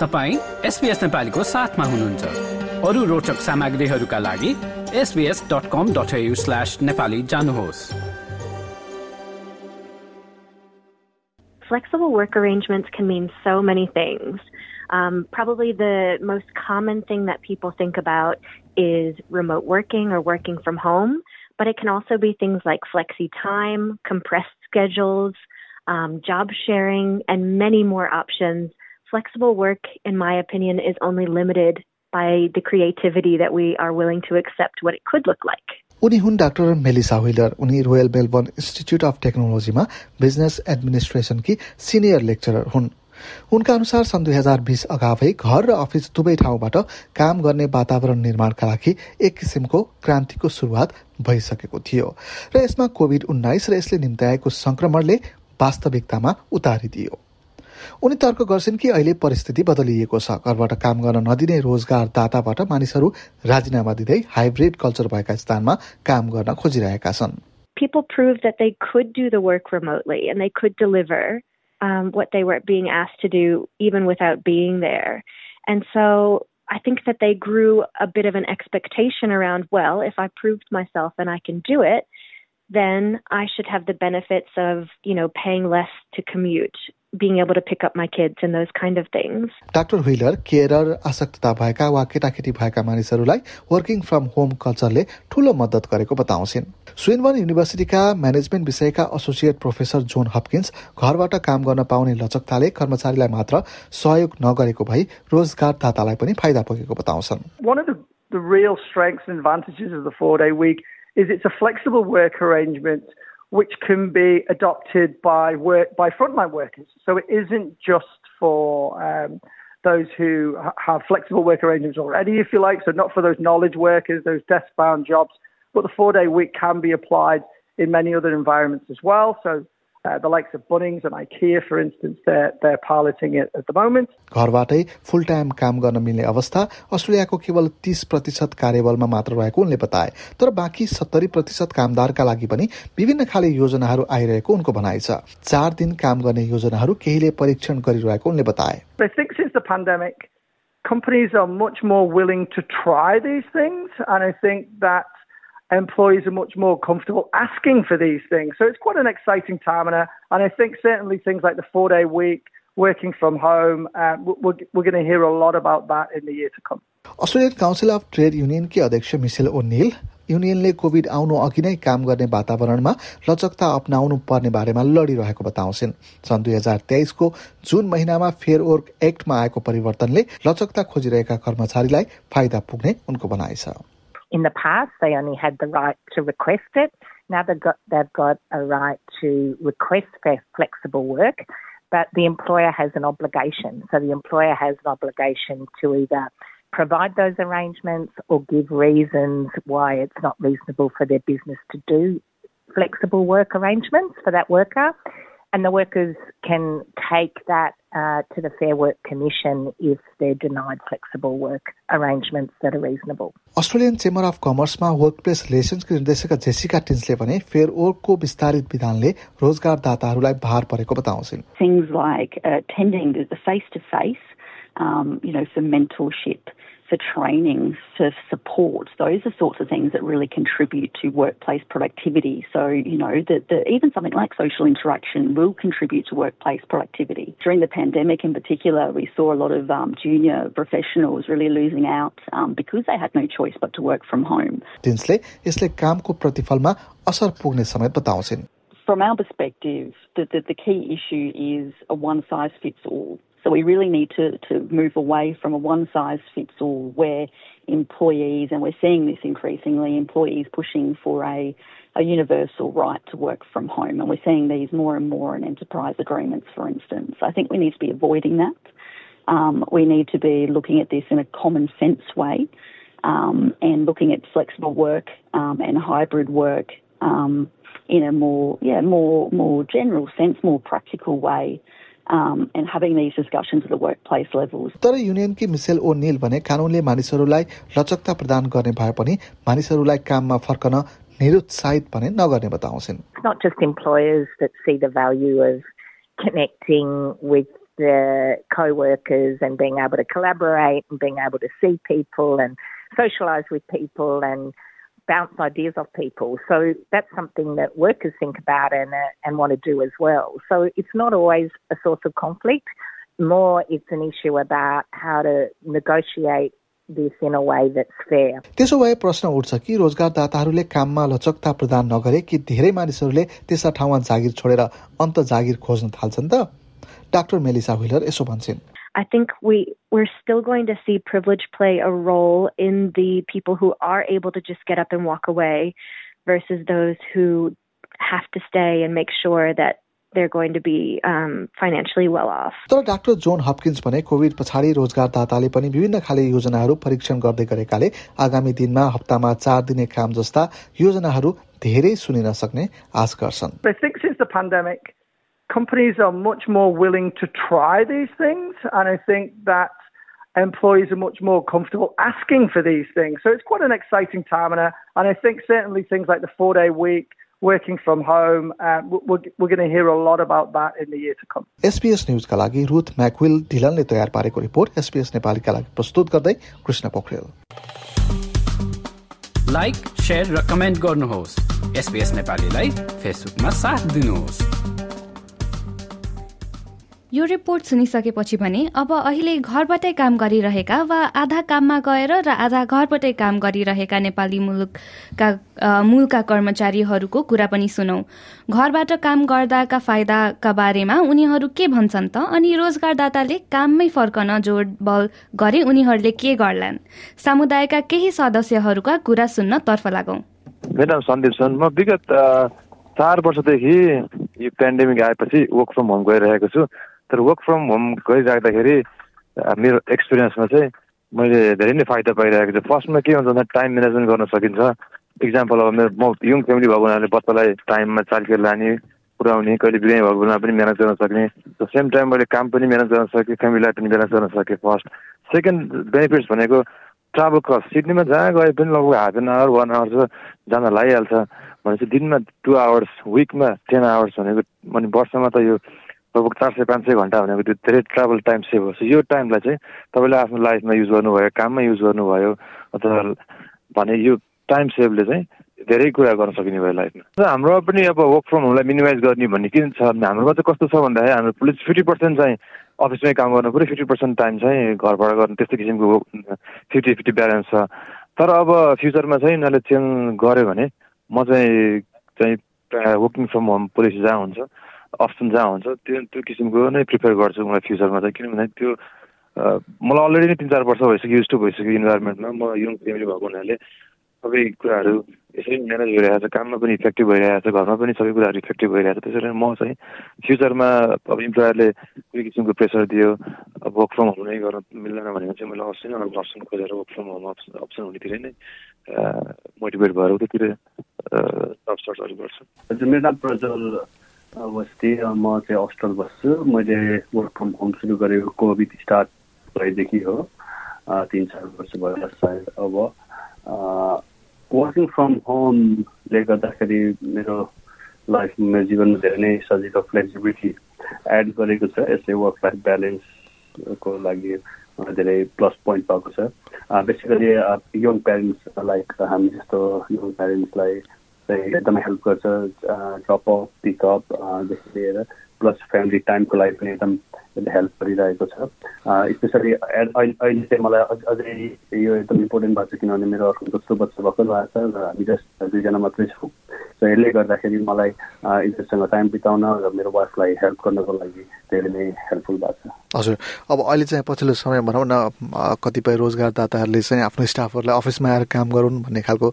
तपाईँ एसपिएस नेपालीको साथमा हुनुहुन्छ अरू रोचक सामग्रीहरूका लागि SBS dot com dot slash Nepali जानुहोस् Flexible work arrangements can mean so many things. Um, probably the most common thing that people think about is remote working or working from home, but it can also be things like flexi time, compressed schedules, um, job sharing, and many more options flexible work, in my opinion, is only limited by the creativity that we are willing to accept what it could look like. उनी हुन् doctor Melissa Wheeler उनी Royal Melbourne Institute of टेक्नोलोजीमा business एडमिनिस्ट्रेसनकी senior lecturer हुन्। उनका अनुसार सन् दुई हजार बिस अगावै घर र अफिस दुवै ठाउँबाट काम गर्ने वातावरण निर्माणका लागि एक किसिमको क्रान्तिको सुरुवात भइसकेको थियो र यसमा कोभिड उन्नाइस र यसले निम्त्याएको संक्रमणले वास्तविकतामा उतारिदियो। उनी तर्क गर्छन् कि अहिले परिस्थिति बदलिएको छ घरबाट काम गर्न नदिने रोजगार दाताबाट मानिसहरू राजीनामा दिँदै हाइब्रिड कल्चर भएका स्थानमा काम गर्न खोजिरहेका छन् People proved that they could do the work remotely and they could deliver um, what they were being asked to do even without being there. And so I think that they grew a bit of an expectation around, well, if I proved myself and I can do it, then I should have the benefits of, you know, paying less to commute, being able to pick up my kids and those kind of things. Doctor Wheeler care आसक्तता भएका वा केटाकेटी भएका मानिसहरूलाई working from home कल्चरले ठूलो मद्दत गरेको बताउँछिन् Swinburne युनिभर्सिटीका management विषयका associate professor John Hopkins घरबाट काम गर्न पाउने लचकताले कर्मचारीलाई मात्र सहयोग नगरेको भई रोजगारदातालाई पनि फाइदा पुगेको बताउँछन् One of the, the real strengths and advantages of the four-day week is it's a flexible work arrangement which can be adopted by work by frontline workers. So it isn't just for um, those who have flexible work arrangements already, if you like. So not for those knowledge workers, those desk-bound jobs. But the four-day week can be applied in many other environments as well. So uh, the likes of Bunnings and IKEA, for instance, they're, they're piloting it at the moment. घरबाटै फुल time काम गर्न मिल्ने अवस्था अस्ट्रेलियाको केवल तीस प्रतिशत कार्यबलमा मात्र रहेको उनले बताए तर बाँकी सत्तरी प्रतिशत कामदारका लागि पनि विभिन्न खाले योजनाहरू आइरहेको उनको भनाइ छ चार दिन काम गर्ने योजनाहरू केहीले परीक्षण गरिरहेको उनले बताए I think since the pandemic, companies are much more willing to try these things, and I think that employees are much more comfortable asking for these things. So it's quite an exciting time, and I, and I think certainly things like the four day week, working from home, uh, we're, we're going to hear a lot about that in the year to come. Australian Council of Trade युनियनकी अध्यक्ष Michele O'Neill युनियनले covid आउनु अघि नै काम गर्ने वातावरणमा लचकता अप्नाउनु पर्ने बारेमा लडिरहेको बताउँछिन् सन् दुई हजार तेइसको जुन महिनामा फेयर वर्क एक्टमा आएको परिवर्तनले लचकता खोजिरहेका कर्मचारीलाई फाइदा पुग्ने उनको भनाइ छ in the past, they only had the right to request it. Now they've got, they've got a right to request flexible work, but the employer has an obligation. So the employer has an obligation to either provide those arrangements or give reasons why it's not reasonable for their business to do flexible work arrangements for that worker And the workers can take that uh, to the Fair Work Commission if they're denied flexible work arrangements that are reasonable. Australian Chamber of कमर्समा workplace रिलेसन्सको निर्देशक Jessica Tinsley भने fair वर्कको विस्तारित विधानले रोजगारदाताहरूलाई भार परेको बताउँछिन् things like uh, attending the face to face, you know, for mentorship, for training, for support. Those are sorts of things that really contribute to workplace productivity. So, you know, the, the, even something like social interaction will contribute to workplace productivity. During the pandemic in particular, we saw a lot of um, junior professionals really losing out um, because they had no choice but to work from home. Tinsley यसले कामको प्रतिफलमा असर पुग्ने समेत बताउँछिन् From our perspective, the, the, the key issue is a one size fits all. So we really need to, to move away from a one size fits all where employees, and we're seeing this increasingly, employees pushing for a, a universal right to work from home. And we're seeing these more and more in enterprise agreements, for instance. I think we need to be avoiding that. Um, we need to be looking at this in a common sense way um, and looking at flexible work um, and hybrid work um, in a more, yeah, more, more general sense, more practical way Um, and having these discussions at the workplace levels. तर युनियनकी micelle ओ निल भने कानूनले मानिसहरूलाई लचकता प्रदान गर्ने भए पनि मानिसहरूलाई काममा फर्कन निरुत्साहित भने नगर्ने बताउँछिन् It's not just employers that see the value of connecting with the co-workers and being able to collaborate and being able to see people and socialize with people and bounce ideas off people. So that's something that workers think about and uh, and want to do as well. So it's not always a source of conflict. More, it's an issue about how to negotiate त्यसो भए प्रश्न उठ्छ कि रोजगारदाताहरूले काममा लचकता प्रदान नगरे कि धेरै मानिसहरूले त्यस्ता ठाउँमा जागिर छोडेर अन्त जागिर खोज्न थाल्छन् त डाक्टर मेलिसा हुइलर यसो भन्छन् I think we we're still going to see privilege play a role in the people who are able to just get up and walk away versus those who have to stay and make sure that they're going to be um, financially well off. तर doctor John Hopkins भने covid पछाडि रोजगारदाताले पनि विभिन्न खाले योजनाहरू परीक्षण गर्दै गरेकाले आगामी दिनमा हप्तामा चार दिने काम जस्ता योजनाहरू धेरै सुनिन सक्ने आश गर्छन् I think since the pandemic, companies are much more willing to try these things, and I think that employees are much more comfortable asking for these things. So it's quite an exciting time, and I, and I think certainly things like the four-day week working from home. Uh, we're, we're going to hear a lot about that in the year to come. SBS न्युजका लागि Ruth म्याकविल ढिलनले तयार पारेको report SPS नेपालीका लागि प्रस्तुत गर्दै Krishna Pokharel like share र comment गर्नुहोस् एसपीएस नेपालीलाई फेसबुकमा साथ दिनुहोस् यो रिपोर्ट सुनिसकेपछि भने अब अहिले घरबाटै काम गरिरहेका वा आधा काममा गएर र आधा घरबाटै काम गरिरहेका नेपाली मुलुकका मूलका कर्मचारीहरूको कुरा पनि सुनौ। घरबाट काम गर्दाका फाइदाका बारेमा उनीहरू के भन्छन् त? अनि रोजगारदाताले काममै फर्कन जोड बल गरे उनीहरूले के गर्लान्? समुदायका केही सदस्यहरूका कुरा सुन्न तर्फ लागौ। विगत चार वर्षदेखि यो पेन्डेमिक आएपछि वर्क फ्रम होम गइरहेको छु। तर वर्क फ्रम होम गरिराख्दाखेरि मेरो एक्सपिरियन्समा चाहिँ मैले धेरै नै फाइदा पाइरहेको छु। फर्स्टमा के हुन्छ भन्दा टाइम म्यानेजमेन्ट गर्न सकिन्छ। इक्जाम्पल अब मेरो म यङ फ्यामिली भएको हुनाले बच्चालाई टाइममा चालखेल लाने पुऱ्याउने कहिले बिरामी भएको बेलामा पनि म्यानेज गर्न सक्ने। सेम टाइम मैले काम पनि म्यानेज गर्न सकेँ फ्यामिलीलाई पनि म्यानेज गर्न सकेँ फर्स्ट सेकेन्ड बेनिफिट्स भनेको ट्राभल कस्ट सिडनीमा जहाँ गए पनि लगभग half an hour one hour जान लगाइहाल्छ भनेपछि दिनमा टु आवर्स विकमा टेन आवर्स भनेको अनि वर्षमा त यो लगभग चार सय पाँच सय घन्टा भनेको त्यो धेरै ट्राभल टाइम सेभ होस् यो टाइमलाई चाहिँ तपाईँले आफ्नो लाइफमा युज गर्नुभयो काममा युज गर्नुभयो अथवा भने यो टाइम सेभले चाहिँ धेरै कुरा गर्न सकिने भयो लाइफमा हाम्रो पनि अब वर्क फ्रम होमलाई मिनिमाइज गर्ने भन्ने किन छ हाम्रोमा चाहिँ कस्तो छ भन्दाखेरि हाम्रो पुलिस फिफ्टी पर्सेन्ट चाहिँ अफिसमै काम गर्नु पऱ्यो फिफ्टी पर्सेन्ट टाइम चाहिँ घरबाट गर्नु त्यस्तो किसिमको फिफ्टी फिफ्टी ब्यालेन्स छ। तर अब फ्युचरमा चाहिँ यिनीहरूले चेन्ज गऱ्यो भने म चाहिँ चाहिँ वर्किङ फ्रम होम पोलिसी जहाँ हुन्छ अप्सन जहाँ हुन्छ त्यो त्यो किसिमको नै प्रिफर गर्छु मलाई फ्युचरमा चाहिँ। किनभने त्यो मलाई अलरेडी नै तिन चार वर्ष भइसक्यो युज टु भइसक्यो इन्भाइरोमेन्टमा म यङ फ्यामिली भएको हुनाले सबै कुराहरू यसरी म्यानेज भइरहेको छ। काममा पनि इफेक्टिभ भइरहेको छ घरमा पनि सबै कुराहरू इफेक्टिभ भइरहेको छ। त्यसरी म चाहिँ फ्युचरमा अब इम्प्लोयरले कुनै किसिमको प्रेसर दियो अब वर्क फ्रम होम नै गर्न मिल्दैन भनेको चाहिँ मैले नै अप्सन खोजेर वर्क फ्रम होम अप्सन हुनेतिर नै मोटिभेट भएर उतातिर सर्चहरू गर्छु। मेरो नाम प्रज्वल बस्ती म चाहिँ हस्टल बस्छु। मैले वर्क फ्रम होम सुरु गरेको कोभिड स्टार्ट भएदेखि हो। तिन चार वर्ष भयो सायद अब। वर्किङ फ्रम होमले गर्दाखेरि मेरो लाइफ मेरो जीवनमा धेरै नै सजिलो फ्लेक्सिबिलिटी एड गरेको छ। यसले वर्क लाइफ ब्यालेन्सको लागि धेरै प्लस पोइन्ट भएको छ। बेसिकली यङ प्यारेन्ट्स लाइक हामी जस्तो यङ प्यारेन्ट्सलाई चाहिँ एकदमै हेल्प गर्छ ड्रप अफ पिकअपदेखि लिएर। प्लस फ्यामिली टाइमको लागि पनि एकदम हेल्प गरिरहेको छ। स्पेसली अहिले चाहिँ मलाई अझै यो एकदम इम्पोर्टेन्ट भएको छ किनभने मेरो अर्को दोस्रो बच्चा भर्खर भएको छ र हामी जस्ट दुईजना मात्रै छौँ। सो यसले गर्दाखेरि मलाई यिनीहरूसँग टाइम बिताउन र मेरो वाइफलाई हेल्प गर्नको लागि धेरै नै हेल्पफुल भएको छ। हजुर। अब अहिले चाहिँ पछिल्लो समय भनौँ न कतिपय रोजगारदाताहरूले चाहिँ आफ्नो स्टाफहरूलाई अफिसमा आएर काम गरून् भन्ने खालको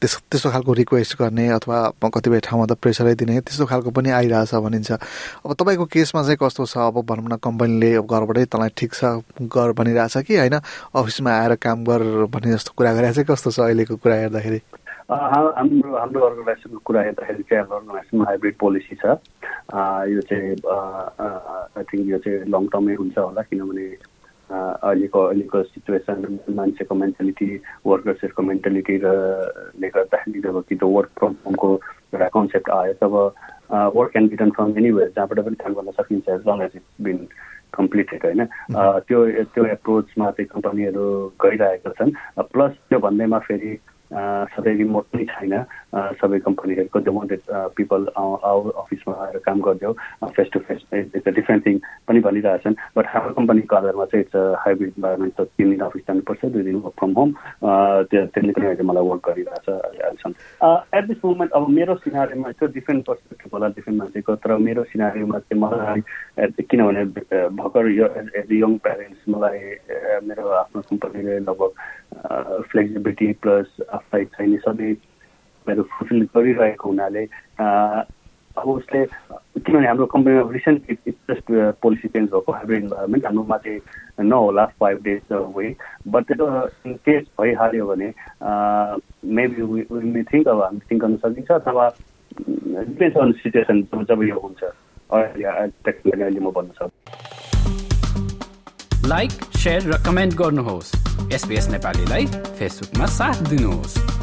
त्यस त्यस्तो खालको रिक्वेस्ट गर्ने अथवा कतिपय ठाउँमा त प्रेसरै दिने त्यस्तो खालको पनि आइरहेछ भनिन्छ। अब तपाईँको केसमा चाहिँ कस्तो छ? अब भनौँ न कम्पनीले घरबाटै तँलाई ठिक छ गर भनिरहेछ कि होइन? अफिसमा आएर काम गर भन्ने जस्तो कुरा गरेर चाहिँ कस्तो छ अहिलेको कुरा हेर्दाखेरि? हाम्रो हाम्रो अर्गनाइजेसनको कुरा हेर्दाखेरि चाहिँ हाम्रो अर्गनाइजेसनमा हाइब्रिड पोलिसी छ। यो चाहिँ आई थिङ्क यो चाहिँ लङ टर्मै हुन्छ होला किनभने अहिलेको अहिलेको सिचुएसन मान्छेको मेन्टालिटी वर्कर्सहरूको मेन्टालिटी रले गर्दाखेरि जब कि त्यो वर्क फ्रम होमको एउटा कन्सेप्ट आयो तब work be done from anywhere जहाँबाट पनि काम गर्न सकिन्छ as long as it's been completed होइन? त्यो त्यो एप्रोचमा चाहिँ कम्पनीहरू गइरहेका छन्। प्लस त्यो भन्दैमा फेरि सधैँ रिमोट पनि छैन। सबै कम्पनीहरूको द वान्टेड पिपल आउ अफिसमा आएर काम गरिदेऊ face to face it's a different thing पनि भनिरहेछन् बट हाम्रो कम्पनीको आधारमा चाहिँ इट्स हाइब्रिड इन्भाइरोमेन्ट त तिन दिन अफिस जानुपर्छ दुई दिन वर्क फ्रम होम त्यसले पनि अहिले मलाई वर्क गरिरहेछ अहिलेसम्म। एट दिस मोमेन्ट अब मेरो सिनारीमा त्यो डिफ्रेन्ट पर्सपेक्टिभ होला डिफ्रेन्ट मान्छेको तर मेरो सिनारीमा चाहिँ मलाई किनभने भर्खर एज अ यङ प्यारेन्ट्स मलाई मेरो आफ्नो कम्पनीले लगभग फ्लेक्सिबिलिटी प्लस आफूलाई चाहिने सबै मेरो फुलफिल गरिरहेको हुनाले अब उसले किनभने हाम्रो कम्पनीमा रिसेन्टली जस्ट पोलिसी चेन्ज भएको हाइब्रिड इन्भाइरोमेन्ट हाम्रोमा चाहिँ नहोला फाइभ डेज वे बट त्यो इन केस भइहाल्यो भने मेबी मे थिङ्क अब हामी थिङ्क गर्न सकिन्छ अथवा डिपेन्ड्स अन सिचुएसन जब यो हुन्छ अहिले म भन्न सक्छु लाइक सेयर र कमेन्ट गर्नुहोस् एसपिएस नेपालीलाई फेसबुकमा साथ दिनुहोस्